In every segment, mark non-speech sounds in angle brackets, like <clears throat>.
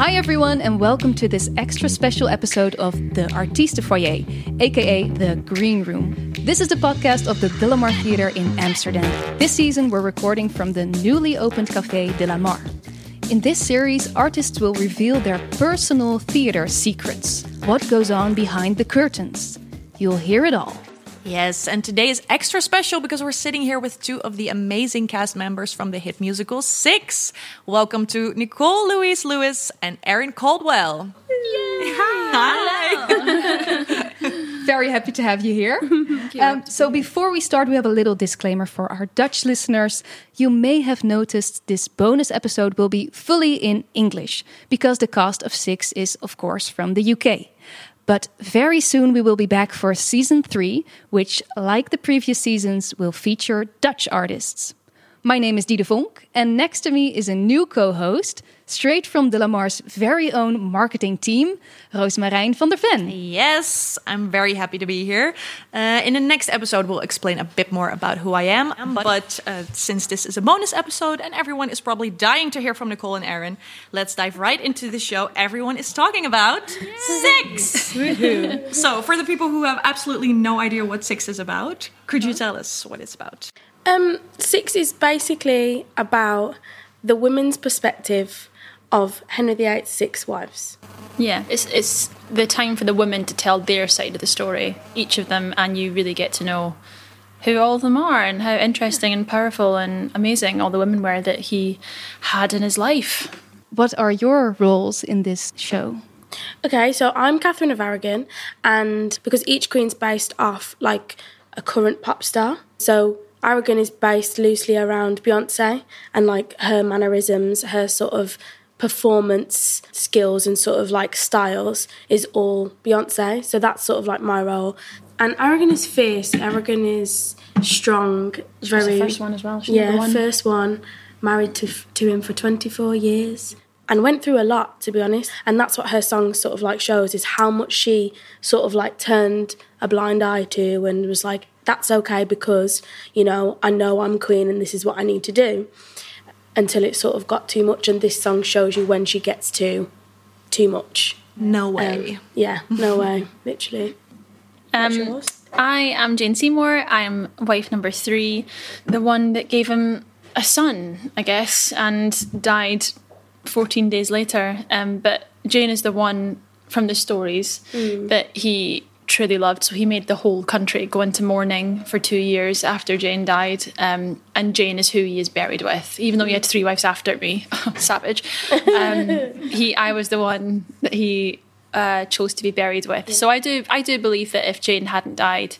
Hi, everyone, and welcome to this extra special episode of the Artiestenfoyer, aka the Green Room. This is the podcast of the DeLaMar Theatre in Amsterdam. This season, we're recording from the newly opened Café DeLaMar. In this series, artists will reveal their personal theatre secrets. What goes on behind the curtains? You'll hear it all. Yes, and today is extra special because we're sitting here with two of the amazing cast members from the hit musical Six. Welcome to Nicole Louise Lewis and Erin Caldwell. Hi. <laughs> Very happy to have you here. <laughs> Um, so, before we start, we have a little disclaimer for our Dutch listeners. You may have noticed this bonus episode will be fully in English because the cast of Six is, of course, from the UK. But very soon we will be back for season three, which, like the previous seasons, will feature Dutch artists. My name is Dide Vonk, and next to me is a new co host, straight from DeLaMar's very own marketing team, Rozemarijn van der Ven. Yes, I'm very happy to be here. Uh, in the next episode, we'll explain a bit more about who I am. But uh, since this is a bonus episode and everyone is probably dying to hear from Nicole and Erin, let's dive right into the show everyone is talking about Six. so, for the people who have absolutely no idea what Six is about, could you tell us what it's about? Um, Six is basically about the women's perspective of Henry VIII's six wives. Yeah, it's it's the time for the women to tell their side of the story, each of them, and you really get to know who all of them are and how interesting and powerful and amazing all the women were that he had in his life. What are your roles in this show? Okay, so I'm Catherine of Aragon, and because each queen's based off like a current pop star, so Aragon is based loosely around Beyonce and like her mannerisms, her sort of performance skills and sort of like styles is all Beyonce. So that's sort of like my role. And Aragon is fierce. Aragon is strong. Very the first one as well. yeah, one. first one. Married to to him for twenty four years and went through a lot to be honest. And that's what her song sort of like shows is how much she sort of like turned a blind eye to and was like that's okay because, you know, I know I'm queen and this is what I need to do. Until it sort of got too much, and this song shows you when she gets to too much. No way. Um, yeah, no <laughs> way, literally. Um, I am Jane Seymour. I am wife number three, the one that gave him a son, I guess, and died 14 days later. Um, but Jane is the one from the stories mm. that he truly loved. So he made the whole country go into mourning for two years after Jane died. Um, and Jane is who he is buried with, even though he had three wives after me. <laughs> Savage. Um, <laughs> he, I was the one that he uh, chose to be buried with. Yeah. So I do, I do believe that if Jane hadn't died,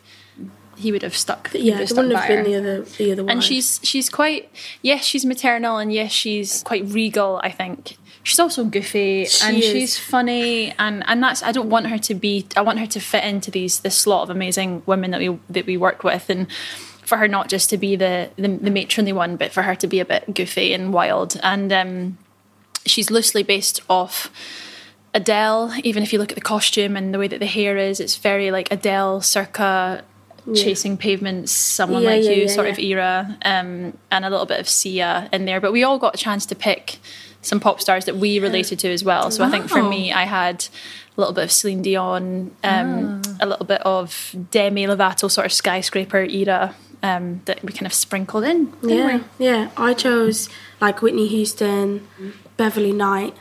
he would have stuck. Yeah, it wouldn't have been the other, the other one. And she's she's quite yes, she's maternal, and yes, she's quite regal. I think she's also goofy she and is. she's funny and and that's I don't want her to be I want her to fit into these this slot of amazing women that we that we work with and for her not just to be the the, the matronly one but for her to be a bit goofy and wild and um, she's loosely based off Adele even if you look at the costume and the way that the hair is it's very like Adele circa yeah. chasing pavements, someone yeah, like yeah, you sort of era, um, and a little bit of Sia in there. But we all got a chance to pick some pop stars that we related to as well. So I think for me, I had a little bit of Celine Dion, um, oh. a little bit of Demi Lovato, sort of skyscraper era um, that we kind of sprinkled in. Yeah, we? yeah. I chose like Whitney Houston, Beverly Knight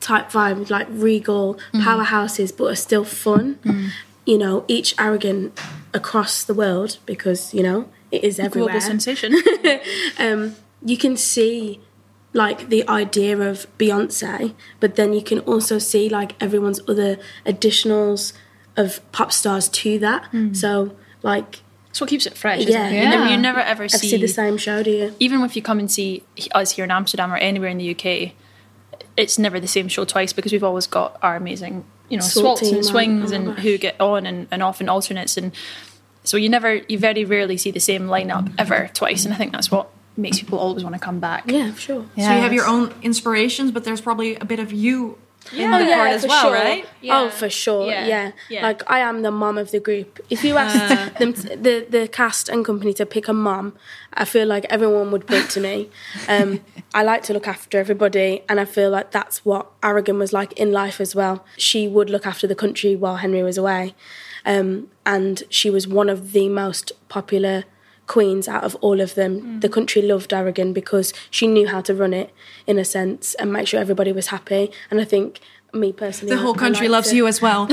type vibe, like regal mm. powerhouses, but are still fun. Mm. You know, each Aragon across the world because you know it is everywhere. Global sensation. <laughs> um, you can see like the idea of Beyonce, but then you can also see like everyone's other additionals of pop stars to that. Mm. So like it's what keeps it fresh. Yeah, it? You, never, you never ever see, see, the same show, do you? Even if you come and see us here in Amsterdam or anywhere in the UK, it's never the same show twice because we've always got our amazing, you know, Salt swats and swings oh and who get on and, and off and alternates and so you never, you very rarely see the same lineup ever twice, and I think that's what makes people always want to come back. Yeah, sure. Yeah, so you have your own inspirations, but there's probably a bit of you in the part as well, right? Yeah. Oh, for sure. Yeah. Yeah. Yeah. Like I am the mom of the group. If you asked <laughs> them, t- the the cast and company to pick a mom, I feel like everyone would point to me. Um, I like to look after everybody, and I feel like that's what Aragon was like in life as well. She would look after the country while Henry was away, um, and she was one of the most popular queens out of all of them. Mm. The country loved Aragon because she knew how to run it in a sense and make sure everybody was happy. And I think me personally, The whole I country like loves to- you as well. <laughs>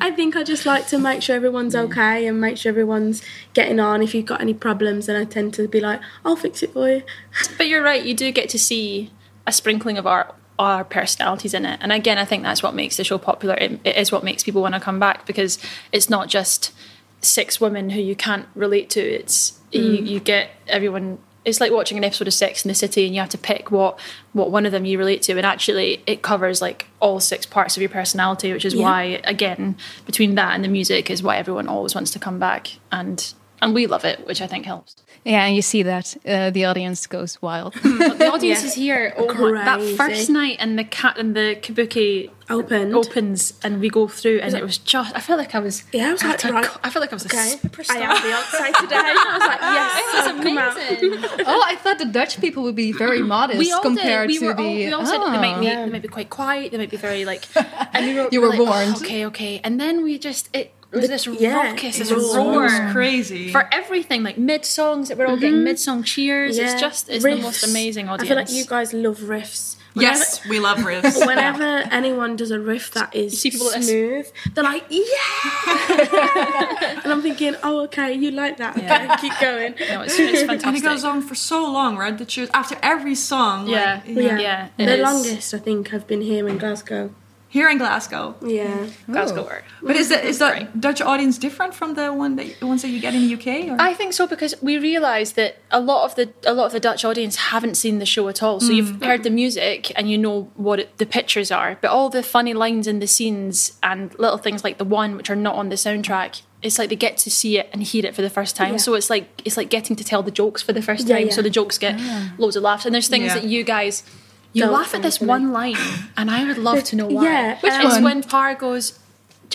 I think I just like to make sure everyone's mm. okay and make sure everyone's getting on. If you've got any problems, then I tend to be like, I'll fix it for you. <laughs> But you're right, you do get to see a sprinkling of our our personalities in it. And again, I think that's what makes the show popular. It, it is what makes people want to come back because it's not just six women who you can't relate to. It's you, hmm. you get everyone it's like watching an episode of Sex in the City and you have to pick what what one of them you relate to and actually it covers like all six parts of your personality, which is Yeah. why again, between that and the music is why everyone always wants to come back and and we love it, which I think helps. Yeah, and you see that uh, the audience goes wild. <laughs> But the audience Yeah. is here. Oh my, that first night and the cat and the kabuki Opened. opens and we go through and it was just I felt like I was Yeah, I was like, at a right, co- I felt like I was Okay, a superstar. I am Beyonce today. <laughs> I was like, yes, It was so come amazing. <laughs> oh, I thought the Dutch people would be very modest <clears throat> we all compared did. We to were the. all, we all said they might be Yeah. they might be quite quiet. They might be very like. And we were, You we were like, oh, warned. okay, okay. And then we just it was this yeah, raucous, it this was roar. crazy. For everything, like mid songs that we're all getting mm-hmm. mid song cheers. It's just it's the most amazing audience. I feel like you guys love riffs. yes, we love riffs. <laughs> Whenever anyone does a riff that is see people that are smooth, they're like, yeah. <laughs> and I'm thinking, oh, okay, you like that. Okay, keep going. <laughs> No, it's, it's fantastic. and it goes on for so long, right? That you after every song, Yeah. like, Yeah, Yeah, it the is. longest I think I've been here in Glasgow. Here in Glasgow. Yeah, Glasgow work. But is the is the Right. Dutch audience different from the one that the ones that you get in the UK? Or? I think so because we realise that a lot of the a lot of the Dutch audience haven't seen the show at all. So you've mm. heard the music and you know what it, the pictures are, but all the funny lines in the scenes and little things like the one which are not on the soundtrack. It's like they get to see it and hear it for the first time. Yeah. So it's like it's like getting to tell the jokes for the first Yeah, time. yeah. So the jokes get ah. loads of laughs. And there's things Yeah. that you guys you laugh at this one line, and I would love to know why. Yeah, which um, is when Parr goes.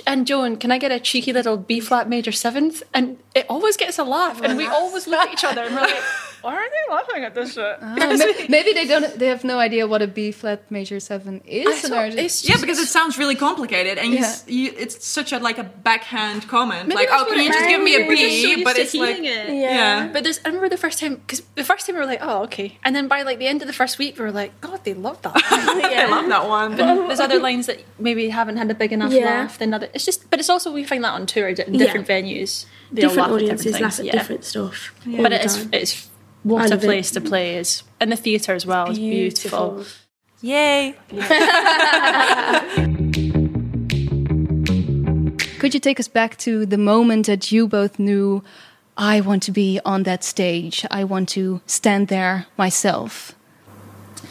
And Joan, can I get a cheeky little B flat major seventh? And it always gets a laugh, and we always look at each other and we're like, <laughs> "Why are they laughing at this shit?" Ah, May- <laughs> maybe they don't. They have no idea what a B flat major seven is. I and thought just- yeah, because it sounds really complicated, and Yeah. s- you, it's such a like a backhand comment. Maybe like, oh, can you just give me a We're just so used But to it's like, it. yeah. yeah. But there's, I remember the first time because the first time we were like, "Oh, okay," and then by like the end of the first week, we were like, "God, they love that." <laughs> They love that one. But there's other lines that maybe haven't had a big enough Yeah. laugh than other. It's just, but it's also we find that on tour in different venues. They all different laugh at audiences different laugh at yeah. different stuff. all But it is, it's what I a love it. place to play is, and the theatre as well is beautiful. Yay! <laughs> Could you take us back to the moment that you both knew, I want to be on that stage. I want to stand there myself.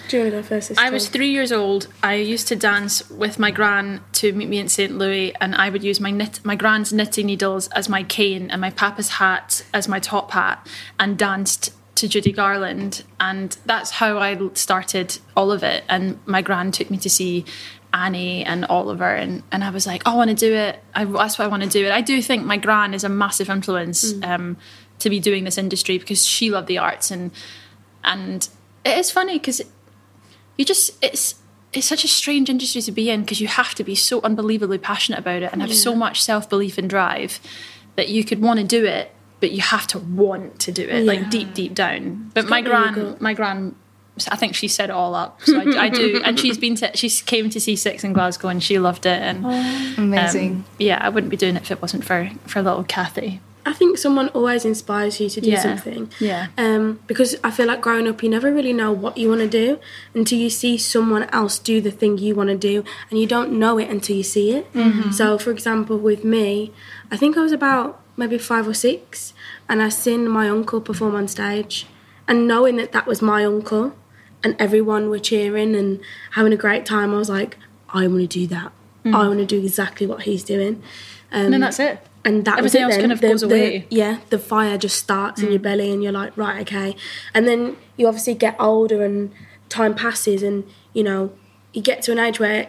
Do you want to go first? I was three years old. I used to dance with my gran to meet me in St. Louis, and I would use my knit, my gran's knitting needles as my cane and my papa's hat as my top hat, and danced to Judy Garland. And that's how I started all of it. And my gran took me to see Annie and Oliver, and, and I was like, oh, I want to do it. I, that's why I want to do it. I do think my gran is a massive influence um, to be doing this industry because she loved the arts and and it is funny because you just it's it's such a strange industry to be in because you have to be so unbelievably passionate about it and have so much self-belief and drive that you could want to do it but you have to want to do it like deep deep down but my got gran go. my gran I think she set it all up so I, I do and she's been to she came to C6 in Glasgow and she loved it and Amazing. um, yeah I wouldn't be doing it if it wasn't for for little Kathy I think someone always inspires you to do Yeah. something. Yeah. Um, because I feel like growing up, you never really know what you want to do until you see someone else do the thing you want to do, and you don't know it until you see it. Mm-hmm. So, for example, with me, I think I was about maybe five or six, and I seen my uncle perform on stage, and knowing that that was my uncle, and everyone were cheering and having a great time, I was like, I want to do that. I want to do exactly what he's doing. Um, Mm. and then that's it and that Everything was else it kind of The- goes the- away. yeah, the fire just starts in your belly, and you're like, right, okay. And then you obviously get older, and time passes, and you know you get to an age where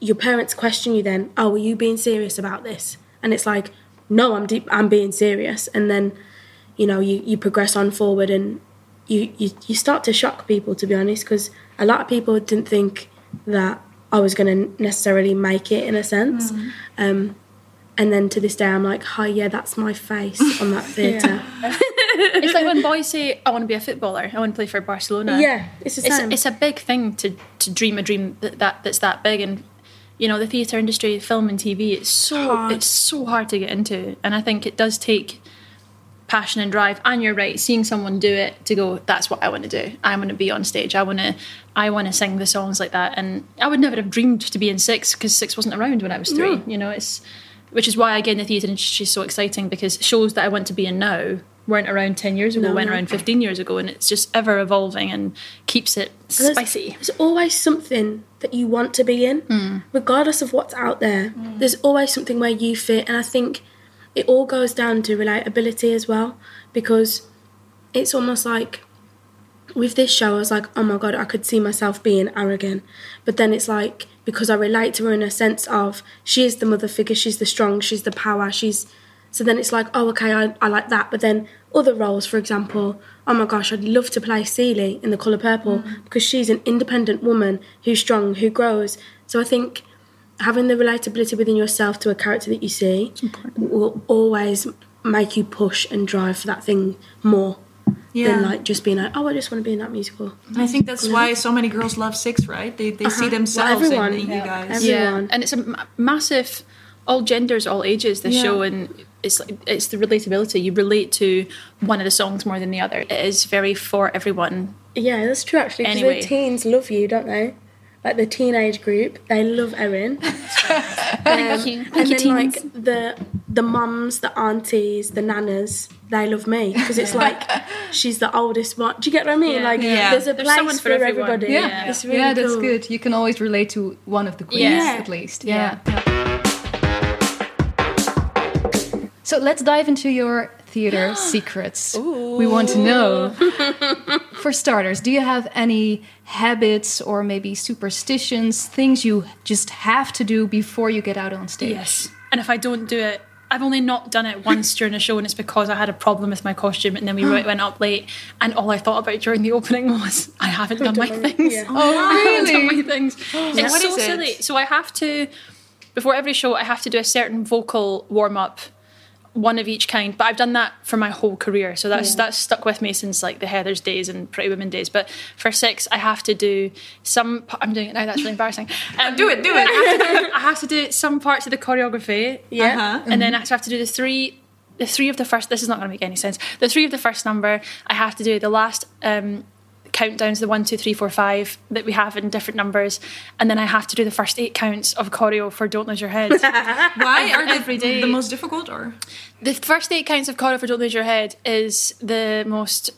your parents question you then, oh, are you being serious about this? And it's like, no, I'm deep, I'm being serious. And then, you know, you, you progress on forward and you, you, you start to shock people, to be honest, because a lot of people didn't think that I was going to necessarily make it in a sense. Mm. Um, and then to this day, I'm like, hi, yeah, that's my face <laughs> on that theatre. it's like when boys say, "I want to be a footballer. I want to play for Barcelona." yeah, it's the it's, it's a big thing to to dream a dream that, that that's that big and you know the theatre industry film and tv it's so Hard. it's so hard to get into. And i think it does take passion and drive. And you're right seeing someone do it to go that's what i want to do. I want to be on stage. I want to i want to sing the songs like that. And i would never have dreamed to be in six because six wasn't around when i was three No. you know it's which is why again the theatre industry is so exciting because shows that i want to be in now weren't around 10 years ago No, went no. around 15 years ago and it's just ever evolving and keeps it There's- spicy There's always something that you want to be in, Hmm. regardless of what's out there. There's always something where you fit, and I think it all goes down to relatability as well, because it's almost like with this show, I was like, oh my god, I could see myself being Aragon, but then it's like because I relate to her in a sense of she is the mother figure, she's the strong, she's the power, she's so then it's like, oh, okay, I, I like that. But then other roles, for example, oh my gosh, I'd love to play Celie in The Colour Purple because she's an independent woman who's strong, who grows. So I think having the relatability within yourself to a character that you see will always make you push and drive for that thing more Yeah. than like just being like, oh, I just want to be in that musical. And I think that's why so many girls love Six, right? They they see Uh-huh. themselves Well, everyone. in, in you guys. Every- yeah and it's a massive all genders all ages this Yeah. show and it's it's the relatability you relate to one of the songs more than the other it is very for everyone Yeah, that's true actually. Because Anyway. the teens love you, don't they? Like the teenage group, they love Erin. <laughs> Um, thank you and you then teens like the the mums, the aunties, the nanas, they love me because it's like she's the oldest one. Do you get what I mean? Yeah. Like Yeah. there's a There's place someone for, for everybody. Yeah, Yeah. It's really yeah, that's cool. good. You can always relate to one of the queens Yeah. at least. Yeah. So let's dive into your theater <gasps> secrets. We want to know. <laughs> For starters, do you have any habits or maybe superstitions, things you just have to do before you get out on stage? yes and if i don't do it I've only not done it once during a show, and it's because I had a problem with my costume, and then we <gasps> went up late, and all I thought about during the opening <laughs> was I haven't done my things. yeah. Oh, <laughs> I haven't done my things. <gasps> it's What so is it? silly. So I have to before every show, I have to do a certain vocal warm up, one of each kind. But I've done that for my whole career, so that's that's stuck with me since like the Heather's days and Pretty Women days. But for six, I have to do some. I'm doing it now. That's really embarrassing. Um, <laughs> Do it, do it. <laughs> I have, to do, I have to do some parts of the choreography. Yeah. Uh-huh. And then I have to do the three the three of the first this is not going to make any sense the three of the first number i have to do the last um countdowns the one two three four five that we have in different numbers and then i have to do the first eight counts of choreo for don't lose your head <laughs> Why are they Every day. the most difficult? Or the first eight counts of choreo for don't lose your head is the most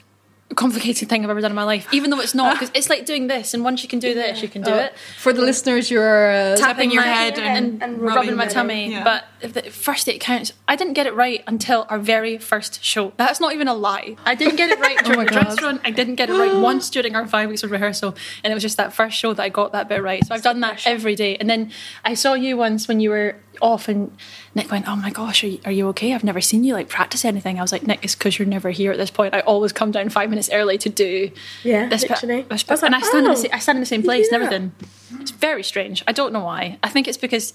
complicated thing i've ever done in my life even though it's not <laughs> because it's like doing this and once you can do this you can do it For the listeners, you're uh, Tapping your head and and, and rubbing, rubbing my tummy. yeah. But if the first eight counts, I didn't get it right until our very first show. That's not even a lie. I didn't get it right <laughs> during my the dress run. I didn't get it right <gasps> once during our five weeks of rehearsal, and it was just that first show that I got that bit right. So I've done that every day. And then I saw you once when you were off, and Nick went, "Oh my gosh, are you, are you okay? I've never seen you like practice anything." I was like, "Nick, it's because you're never here at this point. I always come down five minutes early to do Yeah, this bit- literally. this I was bit. and I like, stand in "Oh, the sa- I stand in the same place do and everything. It's very strange. I don't know why. I think it's because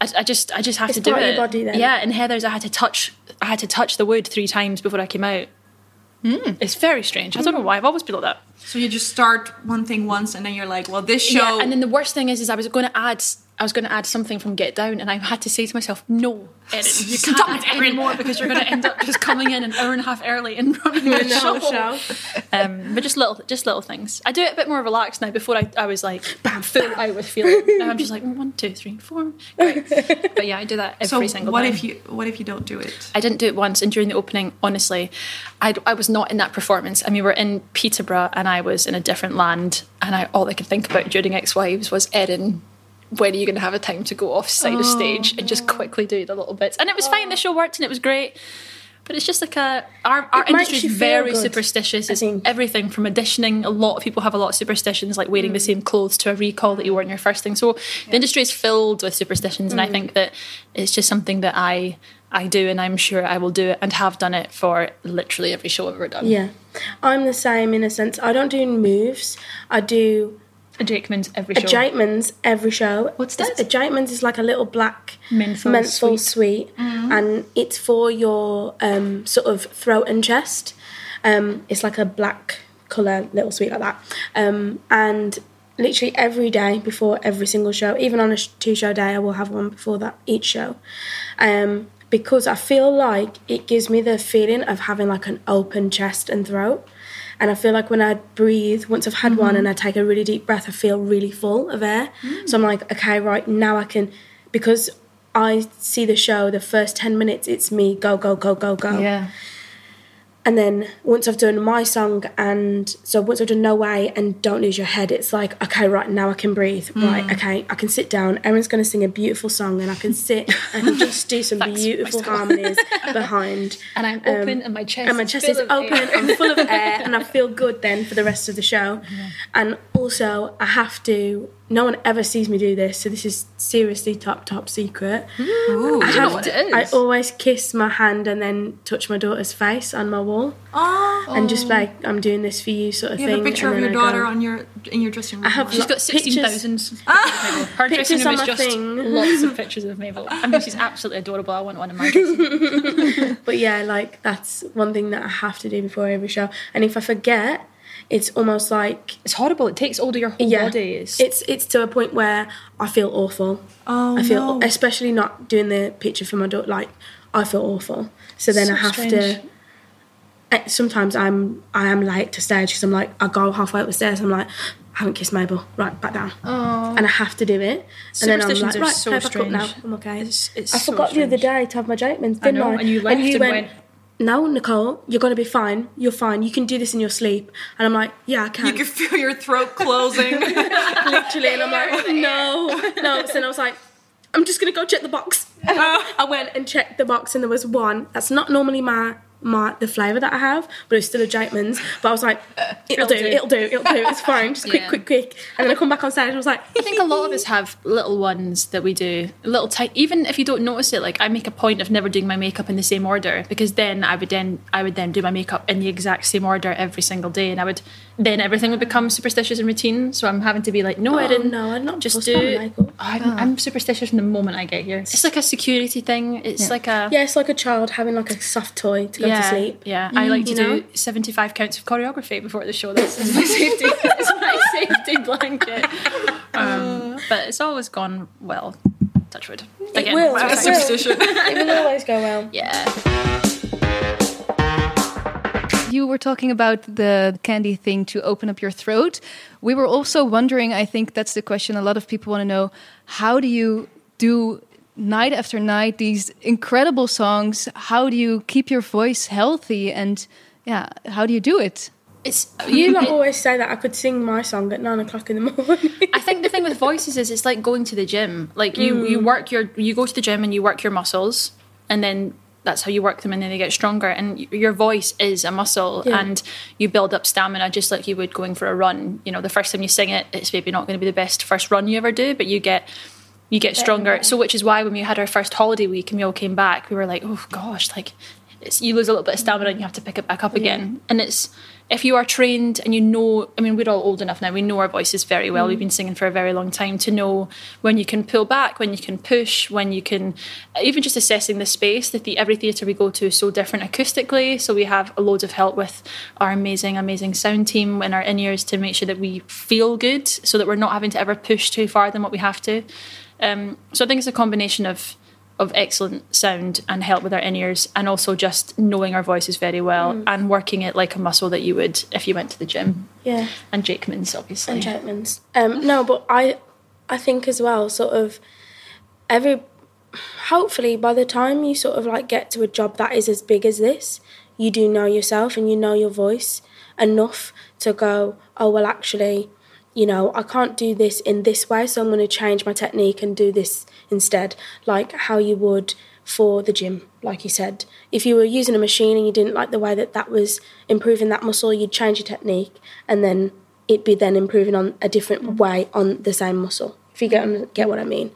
I, I just I just have It's to do part of it. your body then. Yeah, in Heather's I had to touch I had to touch the wood three times before I came out. Hmm. It's very strange. I don't know why. I've always been like that. so you just start one thing once, and then you're like, well, this show. Yeah, and then the worst thing is, is I was going to add, I was going to add something from Get Down, and I had to say to myself, "No, Erin, you can't Stop add Erin." anymore <laughs> because you're going to end up just coming in an hour and a half early and running the <laughs> No, show." Um, but just little, just little things. I do it a bit more relaxed now. Before I, I was like, bam, full out with feeling. Now I'm just like one, two, three, four. Great. <laughs> But yeah, I do that every so single what time. if you what if you don't do it? I didn't do it once, and during the opening, honestly, I, I was not in that performance. I mean, we were in Peterborough, and I was in a different land, and I all I could think about during Ex Wives was Erin. When are you going to have a time to go off side of stage and just quickly do the little bits? And it was fine. The show worked, and it was great. But it's just like a our, our industry is very good, superstitious. It's everything from auditioning. A lot of people have a lot of superstitions, like wearing Mm. the same clothes to a recall that you wore in your first thing. So the industry is filled with superstitions, Mm. and I think that it's just something that I I do, and I'm sure I will do it and have done it for literally every show I've ever done. Yeah, I'm the same in a sense. I don't do moves. I do A Jakeman's every a show. Jakeman's every show. What's that? A Jakeman's is like a little black Menthol menthol sweet. sweet, and it's for your um, sort of throat and chest. Um, it's like a black color little sweet like that, um, and literally every day before every single show, even on a two show day, I will have one before that each show. Um, because I feel like it gives me the feeling of having like an open chest and throat. And I feel like when I breathe, once I've had one mm-hmm. and I take a really deep breath, I feel really full of air. Mm. So I'm like, okay, right, now I can, because I see the show, the first 10 minutes, it's me, go, go, go, go, go. Yeah. And then once I've done my song, and so once I've done No Way and Don't Lose Your Head, it's like, okay, right, now I can breathe. Mm. Right, okay, I can sit down. Erin's going to sing a beautiful song, and I can sit and <laughs> just do some beautiful harmonies <laughs> behind. and I'm um, open, and my chest And my is chest is open, air. I'm full of air, <laughs> and I feel good then for the rest of the show. And also, I have to, no one ever sees me do this, so this is seriously top, top secret. Ooh. I know have what to- it is? I always kiss my hand and then touch my daughter's face on my wall Oh, and just like I'm doing this for you sort of you thing. You have a picture of your I daughter go- on your in your dressing room. I have She's got sixteen <laughs> pictures- thousand. Her dressing room is just thing. lots of <laughs> pictures of Mabel. I mean, she's absolutely adorable. I want one in my dressing room. <laughs> But yeah, like that's one thing that I have to do before every show. And if I forget, it's almost like It's horrible. It takes all of your whole yeah, body. It's, it's it's to a point where I feel awful. Oh I feel, no. especially not doing the picture for my daughter. Like I feel awful. So then So I have strange. to. Sometimes I'm I am late to stage because I'm like I go halfway up the stairs. I'm like I haven't kissed Mabel. Right back down. oh, and I have to do it. And then I'm like, right, so up now. I'm okay. It's- it's I so forgot the other day to have my I didn't know, I? and you left and went, went- no, Nicole, you're going to be fine. You're fine. You can do this in your sleep. And I'm like, yeah, I can. you can feel your throat closing. <laughs> Literally. And I'm like, <laughs> no. No. So then I was like, I'm just going to go check the box. Oh. I went and checked the box and there was one. That's not normally my my the flavour that I have, but it's still a Jakeman's. But I was like, <laughs> it'll, do, do. it'll do, it'll do, it's fine. Just quick, Yeah. quick, quick. And then I come back on stage and I was like, I think a lot of us have little ones that we do, little tight. Even if you don't notice it, like I make a point of never doing my makeup in the same order because then I would then I would then do my makeup in the exact same order every single day, and I would then everything would become superstitious and routine. So I'm having to be like, no, I oh didn't. no, I'm not just just do. do oh, makeup. I'm, ah. I'm superstitious from the moment I get here. It's like a security thing. It's like a Yeah, it's like a child having like a soft toy to go yeah, to sleep. Yeah, I like to you do know? 75 counts of choreography before the show. That's that's my <laughs> safety. That's my <laughs> safety blanket. Um, but it's always gone well. Touch wood. Again, will, it will. superstition. it will always go well. Yeah. You were talking about the candy thing to open up your throat. We were also wondering, I think that's the question a lot of people want to know how do you do night after night these incredible songs? How do you keep your voice healthy? And yeah, how do you do it? It's <laughs> You like it- <laughs> always say that I could sing my song at nine o'clock in the morning. I think the thing with <laughs> voices is it's like going to the gym. Like you, you mm. work your, you go to the gym and you work your muscles, and then that's how you work them, and then they get stronger. And your voice is a muscle, Yeah. and you build up stamina just like you would going for a run. You know, the first time you sing it, it's maybe not going to be the best first run you ever do, but you get. You get stronger. So, which is why when we had our first holiday week and we all came back, we were like, "Oh gosh, like it's, you lose a little bit of stamina and you have to pick it back up again." And it's if you are trained and you know, I mean, we're all old enough now, we know our voices very well. We've mm. been singing for a very long time to know when you can pull back, when you can push, when you can, even just assessing the space. That the every theatre we go to is so different acoustically. So we have a loads of help with our amazing, amazing sound team and our in ears to make sure that we feel good, so that we're not having to ever push too far than what we have to. Um, so I think it's a combination of of excellent sound and help with our in ears, and also just knowing our voices very well and working it like a muscle that you would if you went to the gym. yeah. And Jakeman's obviously. and Jakeman's. Um, no, but I, I think as well, sort of, every, hopefully by the time you sort of like get to a job that is as big as this, you do know yourself and you know your voice enough to go, oh well, actually, you know, I can't do this in this way, so I'm going to change my technique and do this instead, like how you would for the gym. like you said, if you were using a machine and you didn't like the way that that was improving that muscle, you'd change your technique, and then it'd be then improving on a different way on the same muscle. If you get get what I mean,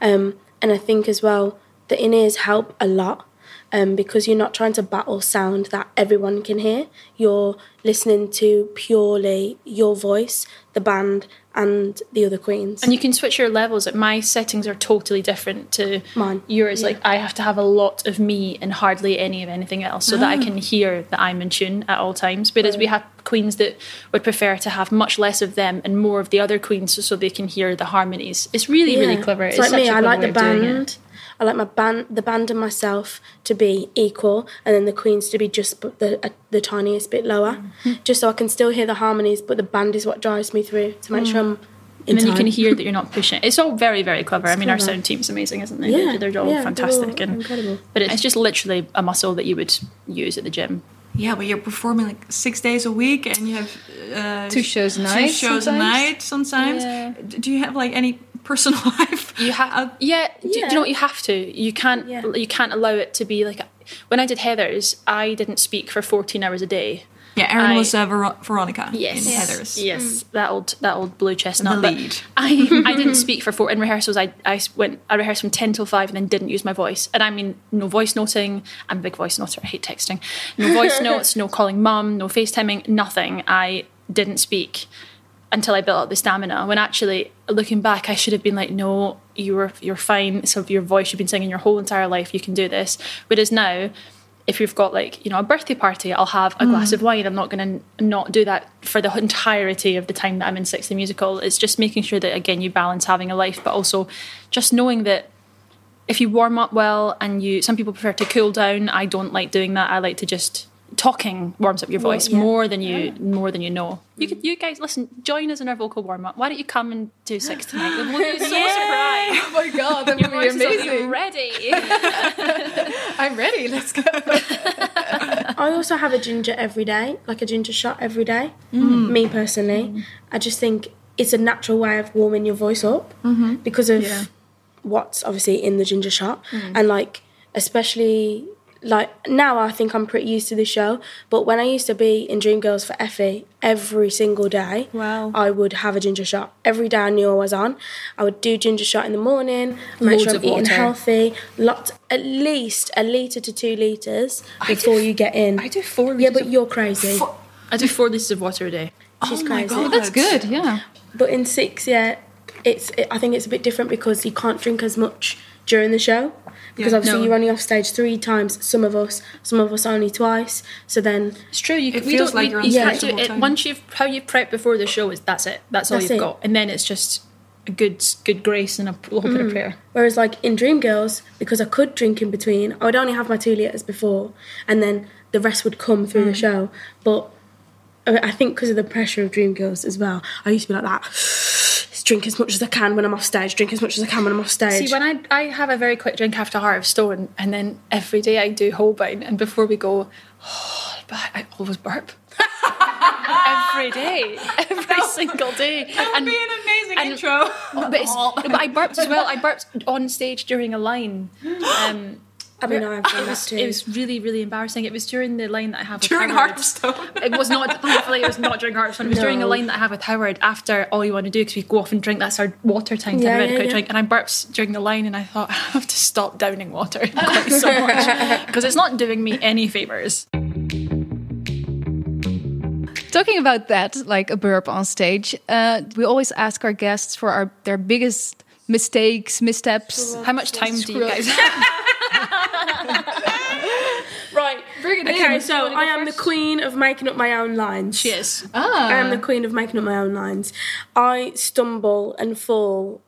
um, and I think as well the in ears help a lot um, because you're not trying to battle sound that everyone can hear. You're listening to purely your voice, the band, and the other queens. And you can switch your levels. Like my settings are totally different to Mine, Yours, yeah. like I have to have a lot of me and hardly any of anything else, so that I can hear that I'm in tune at all times. Whereas we have queens that would prefer to have much less of them and more of the other queens, so they can hear the harmonies. It's really, really clever. It's, like such me. I like the of doing it. band. I like my band, the band and myself to be equal, and then the queens to be just the uh, the tiniest bit lower, Mm. just so I can still hear the harmonies, but the band is what drives me through to make sure I'm. In Mm. And then you can hear that you're not pushing. It's all very, very clever. I mean, our clever. sound team's amazing, isn't it? Yeah, they're all yeah, they're fantastic all and incredible. But it's just literally a muscle that you would use at the gym. Yeah, but you're performing like six days a week, and you have uh, Two shows a two night shows a sometimes? night sometimes. Yeah. Do you have like any personal <laughs> life? You have, Uh, yeah, Do, do you know what? You have to. You can't. Yeah. You can't allow it to be like. When I did Heather's, I didn't speak for 14 hours a day. yeah, Erin was uh, Ver- Veronica Yes, in Heather's. Yes, that old that old blue chestnut. The lead. I I <laughs> didn't speak for four in rehearsals. I I went I rehearsed from ten till five and then didn't use my voice. And I mean no voice noting. I'm a big voice noter. I hate texting. No voice <laughs> notes. No calling mum. No FaceTiming. Nothing. I didn't speak until I built up the stamina. When actually looking back, I should have been like, no, you're you're fine. So your voice you've been singing your whole entire life. You can do this. Whereas now. If you've got like you know a birthday party, I'll have a glass of mm. wine. I'm not going to not do that for the entirety of the time that I'm in Six the Musical. It's just making sure that again you balance having a life, but also just knowing that if you warm up well and you some people prefer to cool down. I don't like doing that. I like to just talking warms up your voice yeah. more than you more than you know. You could you guys listen, join us in our vocal warm up. Why don't you come and do six tonight? We'll be so surprised. Oh my god, that Your would be voices will be amazing. ready. <laughs> I'm ready. Let's go. <laughs> I also have a ginger every day, like a ginger shot every day. Mm. Me personally, I just think it's a natural way of warming your voice up because of Yeah. what's obviously in the ginger shot, Mm. and like especially like now I think I'm pretty used to the show. But when I used to be in Dreamgirls for Effie, every single day, Wow. I would have a ginger shot. Every day I knew I was on, I would do ginger shot in the morning, make Loads sure I'm of eating water. healthy. Lot, at least a liter to two liters before you get in. I do four Liters Yeah, but you're crazy. I do four liters of water a day. She's oh my crazy. God. That's good. Yeah. But in six, yeah, it's. It, I think it's a bit different because you can't drink as much during the show because Yeah. obviously No. you're only off stage three times. Some of us, some of us only twice. So then, It's true. You, It we feels don't, like we, you're on you stage can't the do whole it. Once you've how you prep before the show is that's it. That's all That's you've it. got, and then it's just a good good grace and a little bit of mm. prayer. whereas like in Dreamgirls, because I could drink in between, I would only have my two liters before, and then the rest would come through the mm. show. But I I think because of the pressure of Dreamgirls as well, I used to be like that. Drink as much as I can when I'm off stage. Drink as much as I can when I'm off stage. See, when I I have a very quick drink after Heart of Stone, and then every day I do Holbein, and before we go, but I always burp. every day, <laughs> every single day. That would be an amazing and- intro. but, it's, but I burped as well. I burped on stage during a line. <gasps> Um, I mean, I've done <laughs> it that was, too. it was really, really embarrassing. It was during the line that I have with During Howard. Heart of Stone. <laughs> It was not. Thankfully, it was not during Heart of Stone. It was during a line that I have with Howard after all you want to do because we go off and drink. That's our water time. to Yeah, have a yeah, quick yeah. drink. And I burped during the line, and I thought <laughs> I have to stop downing water quite so much because it's not doing me any favors. Talking about that, like a burp on stage, uh, we always ask our guests for our their biggest mistakes, missteps. How much time do you Screw guys? <laughs> right. Bring it Okay, in. so I am the queen of making up my own lines. She is. Ah, I am the queen of making up my own lines. I stumble and fall,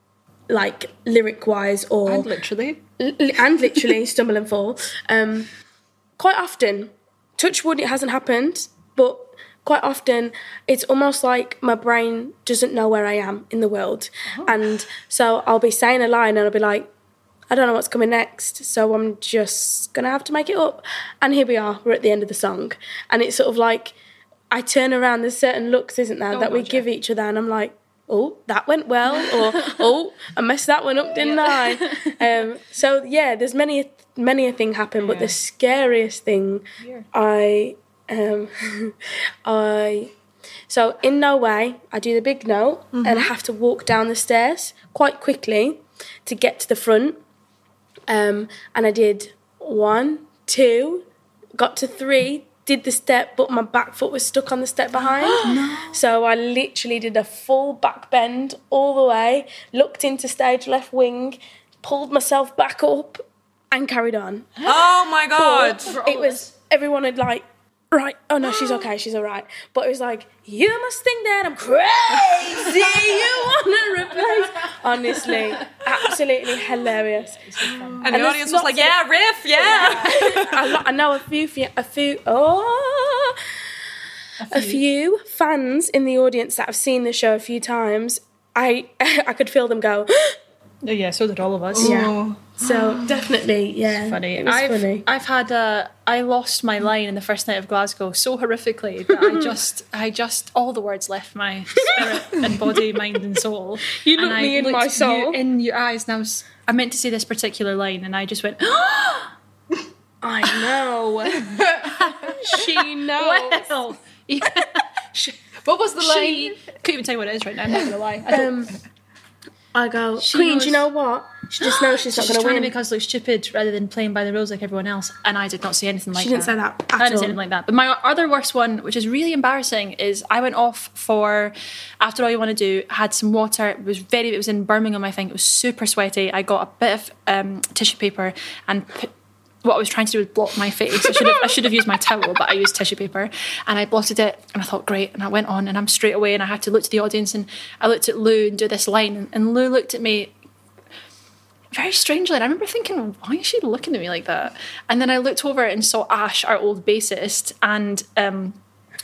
like lyric wise, or And literally. l- and literally <laughs> stumble and fall. Um, quite often, touch wood, it hasn't happened, but quite often it's almost like my brain doesn't know where I am in the world, and so I'll be saying a line and I'll be like. I don't know what's coming next, so I'm just gonna have to make it up. And here we are, we're at the end of the song. And it's sort of like I turn around, there's certain looks, isn't there, that we God, yeah. give each other, and I'm like, oh, that went well, or <laughs> oh, I messed that one up, didn't I? <laughs> Um, so yeah, there's many many a thing happen, but the scariest thing I um, <laughs> I so in no way I do the big note and I have to walk down the stairs quite quickly to get to the front. Um, and I did one, two, got to three, did the step, but my back foot was stuck on the step behind. <gasps> <gasps> So I literally did a full back bend all the way, looked into stage left wing, pulled myself back up, and carried on. <gasps> Oh my god. But it was everyone had like right. Oh no she's okay. She's all right. But it was like you must think that i'm crazy. You want to replace honestly absolutely hilarious. And, the audience was like, of- yeah, riff, yeah. I, I know a few a few oh a few. fans in the audience that have seen the show a few times i <laughs> i could feel them go <gasps> Oh, yeah, so did all of us. yeah so <gasps> definitely yeah Funny. it was I've, funny I've had a. I lost my line in the first night of Glasgow so horrifically that I <laughs> just, I just, all the words left my spirit and body, mind and soul. <laughs> You And looked I me in my soul. You in your eyes, and I was, I meant to say this particular line, and I just went, <gasps> i know <laughs> she knows well. Yeah. What was the She line? couldn't even tell you what it is right now. I'm not gonna lie. I um I go, She Queen, knows- do you know what? She just knows she's not going to trying win. to make us look stupid rather than playing by the rules like everyone else. And I did not see anything like she that. didn't say that I didn't all. say anything like that. But my other worst one, which is really embarrassing, is I went off for after all you want to do. Had some water. It was very. It was in Birmingham, I think. It was super sweaty. I got a bit of um, tissue paper and. Put, what I was trying to do was block my face. I should have I should have used my towel, but I used tissue paper and I blotted it. And I thought, great. And I went on, and I'm straight away. And I had to look to the audience, and I looked at Lou and do this line, and, and Lou looked at me very strangely. And I remember thinking, why is she looking at me like that? And then I looked over and saw Ash, our old bassist, and um,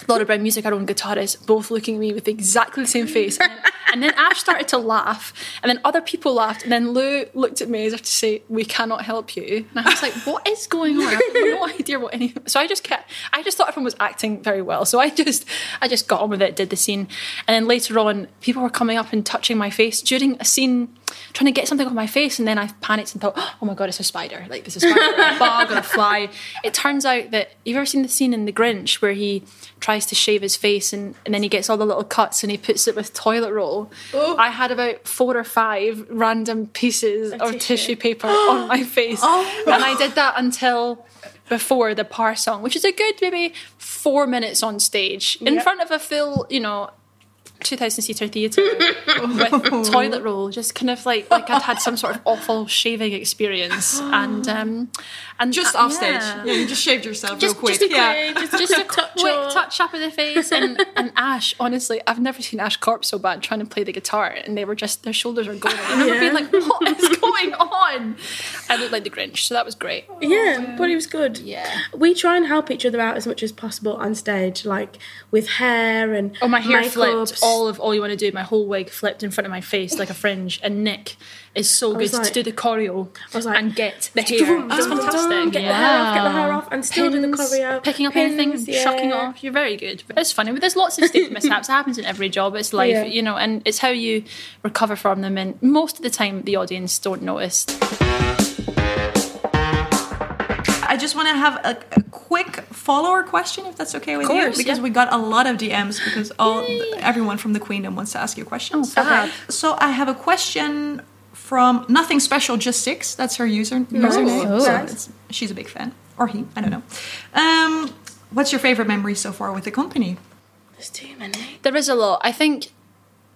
Laura Brown Music, our own guitarist, both looking at me with exactly the same face. And <laughs> and then Ash started to laugh, and then other people laughed, and then Lou looked at me as if to say, "We cannot help you." And I was like, "What is going on?" I have no <laughs> idea what any. So I just kept. I just thought everyone was acting very well, so I just, I just got on with it, did the scene, and then later on, people were coming up and touching my face during a scene, trying to get something off my face, and then I panicked and thought, "Oh my god, it's a spider! Like this is a spider, a <laughs> bug, or a fly." It turns out that you've ever seen the scene in The Grinch where he tries to shave his face and, and then he gets all the little cuts and he puts it with toilet roll. I had about four or five random pieces of, tissue. tissue. paper on my <gasps> face. Oh, and I did that until before the Parr song, which is a good maybe four minutes on stage in Yep. front of a full, you know, 2000 seater theatre with <laughs> toilet roll, just kind of like like I'd had some sort of awful shaving experience, and <gasps> um, and Just uh, off stage. yeah. Yeah, you just shaved yourself Just, real quick. just a yeah. quick, just, just a <laughs> quick touch up of the face, and, and Ash. Honestly, I've never seen Ash Corp so bad trying to play the guitar, and they were just their shoulders were going. I remember Yeah. being like, "What is <laughs> going on?" I looked like the Grinch, so that was great. Yeah, but it was good. Yeah. We try and help each other out as much as possible on stage, like with hair and Oh, my hair makeups. flipped. All of all you want to do, my whole wig flipped in front of my face like a fringe. And Nick is so good was to do the choreo I was like, and get the hair. Dum, It's dum, dum, fantastic. Get the hair off, get the hair off, and still do the choreo. Picking up Pins, anything, yeah. shucking it off. You're very good. It's funny. But there's lots of <laughs> stage mishaps. It happens in every job. It's life, Yeah. you know, and it's how you recover from them. And most of the time, the audience don't notice. I just want to have a, a quick follower question, if that's okay with course, you, because yeah. we got a lot of DMs because all everyone from the Queendom wants to ask you questions. Oh, fab. So I have a question from Nothing Special, just six. That's her user username. Oh. So Nice. she's a big fan, or he. I don't know. Um, what's your favorite memory so far with the company? There's too many. There is a lot. I think.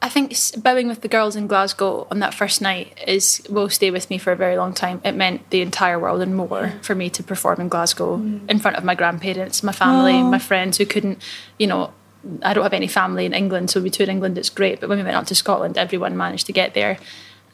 I think bowing with the girls in Glasgow on that first night is will stay with me for a very long time. It meant the entire world and more for me to perform in Glasgow in front of my grandparents, my family, my friends who couldn't, you know, I don't have any family in England, so we toured England. It's great, but when we went up to Scotland, everyone managed to get there.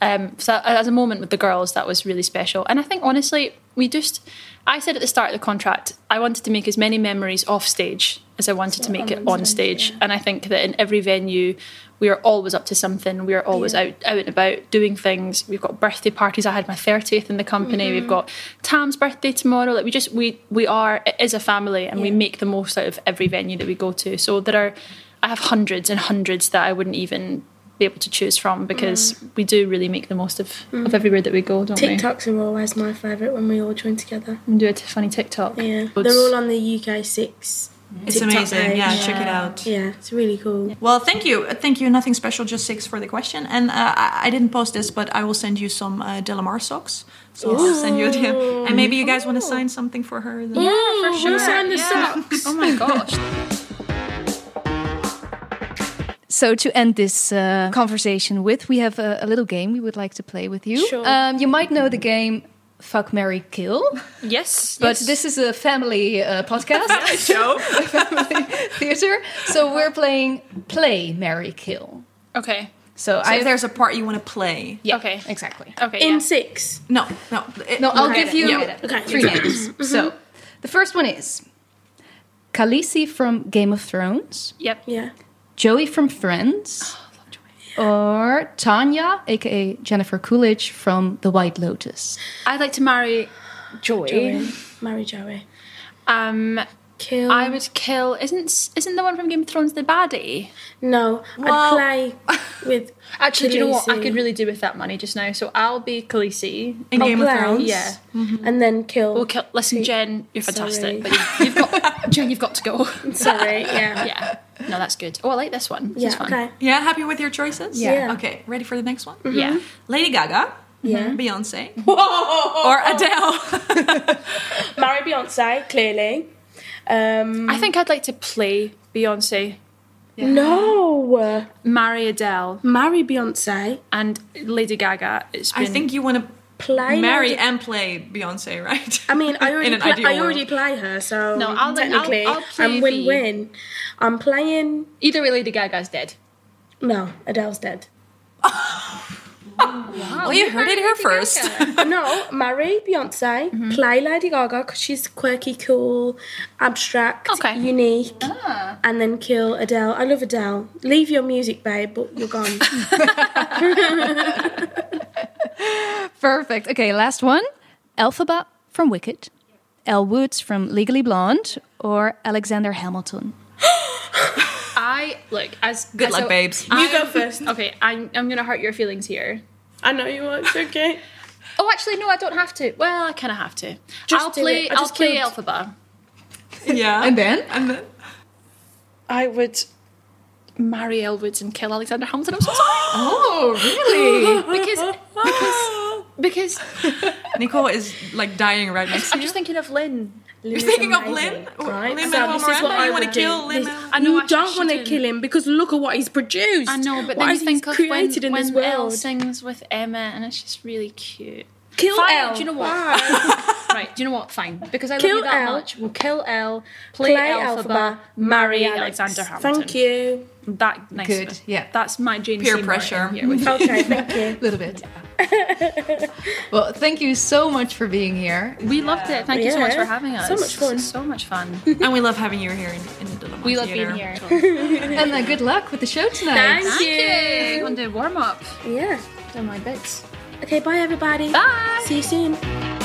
Um, so as a moment with the girls, that was really special. And I think honestly, we just, I said at the start of the contract, I wanted to make as many memories off stage as I wanted to make it on stage. And I think that in every venue, we are always up to something. We are always out, out and about doing things. We've got birthday parties. I had my 30th in the company. We've mm-hmm. got Tam's birthday tomorrow. Like we just, we, we are, it is a family and we make the most out of every venue that we go to. So there are, I have hundreds and hundreds that I wouldn't even be able to choose from because mm. we do really make the most of, of mm-hmm. everywhere that we go, don't we? TikToks are always my favourite when we all join together. And do a funny TikTok. Yeah, they're all on the UK six. It's TikTok amazing. page. Yeah, check it out. Yeah, it's really cool. Well, thank you. Thank you. Nothing special, just six for the question. And uh, I, I didn't post this, but I will send you some uh, Delamar socks. So I'll send you a DM. And maybe you guys want to sign something for her. Then. Yeah, for sure. sign the Yeah. socks. Oh my gosh. <laughs> So to end this uh, conversation with, we have a, a little game we would like to play with you. Sure. Um, you might know the game Fuck, Mary Kill, yes. but yes. this is a family uh, podcast, <laughs> Show. <laughs> family theater. So we're playing Play, Mary Kill. Okay. So, So I if there's a part you want to play. yeah, Okay. exactly. Okay. In yeah. six. No, no. it- No, I'll Okay. give you Yeah. Okay. three names. <clears throat> So the first one is Khaleesi from Game of Thrones, Yep. Yeah. Joey from Friends, <gasps> or Tanya, aka Jennifer Coolidge from The White Lotus. I'd like to marry Joey. Joey. Marry Joey. Um, Kill. I would kill. Isn't isn't the one from Game of Thrones the baddie? No, Well- I'd play <laughs> with. Actually, do you know what? I could really do with that money just now. So I'll be Khaleesi. In I'll Game of. Thrones. Yeah. Mm-hmm. and then kill. We'll kill. Listen, Jen, you're Sorry. fantastic, but you- you've got <laughs> Jen. You've got to go. Sorry, yeah. <laughs> yeah. No, that's good. Oh, I like this one. This Yeah, is fun. okay. Yeah, happy with your choices? Yeah. Okay, ready for the next one? Mm-hmm. Yeah. Lady Gaga, mm-hmm. Yeah. Beyonce, Whoa! or Adele. Marry Beyonce, clearly. Um, I think I'd like to play Beyonce, No! marry Adele, Marry Beyonce, and Lady Gaga. It's been. I think you want to play. marry Lady- and play Beyonce, right? I mean, I <laughs> already, In an play, I already play her, so No, I'll- I'll- technically I'll play I'm win-win. I'm playing. either way, Lady Gaga's dead. No, Adele's dead. <laughs> well, you heard it here first. <laughs> no, marry Beyonce, Mm-hmm. play Lady Gaga because she's quirky, cool, abstract, Okay. unique, Ah. and then kill Adele. I love Adele. Leave your music, babe, but you're gone. <laughs> Perfect. Okay, last one. Elphaba from Wicked, Elle Woods from Legally Blonde, or Alexander Hamilton. <gasps> <laughs> I look as Good as luck, a- babes. you go first. Okay, I'm I'm gonna hurt your feelings here. I know you won't. It's okay. <laughs> Oh, actually, no, I don't have to. Well, I kind of have to. Just I'll do play. it. I I'll play killed- Elphaba. yeah. And then? And then? I would marry Elle Woods and kill Alexander Hamilton. I'm so sorry. <gasps> Oh, really? <laughs> because because because <laughs> Nicole is like dying right next to I'm you. just thinking of Lin. You're thinking of Lin? right? Lin so Manuel this is what Miranda? I You wanna kill do. Lin This- I know, you I don't want to kill him because look at what he's produced. I know, but what then you he's think of when, created in when this Elle world. sings with Emma, and it's just really cute. Kill Fine, Elle. Do you know what? <laughs> Right. Do you know what? Fine. Because I Kill love you that Elle. much. We'll kill Elle, play, Play Elphaba, Elphaba, marry Alex. Alexander Hamilton. Thank you. That nice. Good, yeah. That's my Jane Peer Seymour pressure. Here with <laughs> you. Okay, thank you. A <laughs> little bit. <laughs> well, thank you so much for being here. We loved it. Thank you so much for having us. So much fun. So much fun. <laughs> and we love having you here in, in the DeLaMar we love Theater. being here. <laughs> And uh, good luck with the show tonight. Thank you. Want to warm up? Yeah. Do my bits. Okay, bye everybody. Bye. See you soon.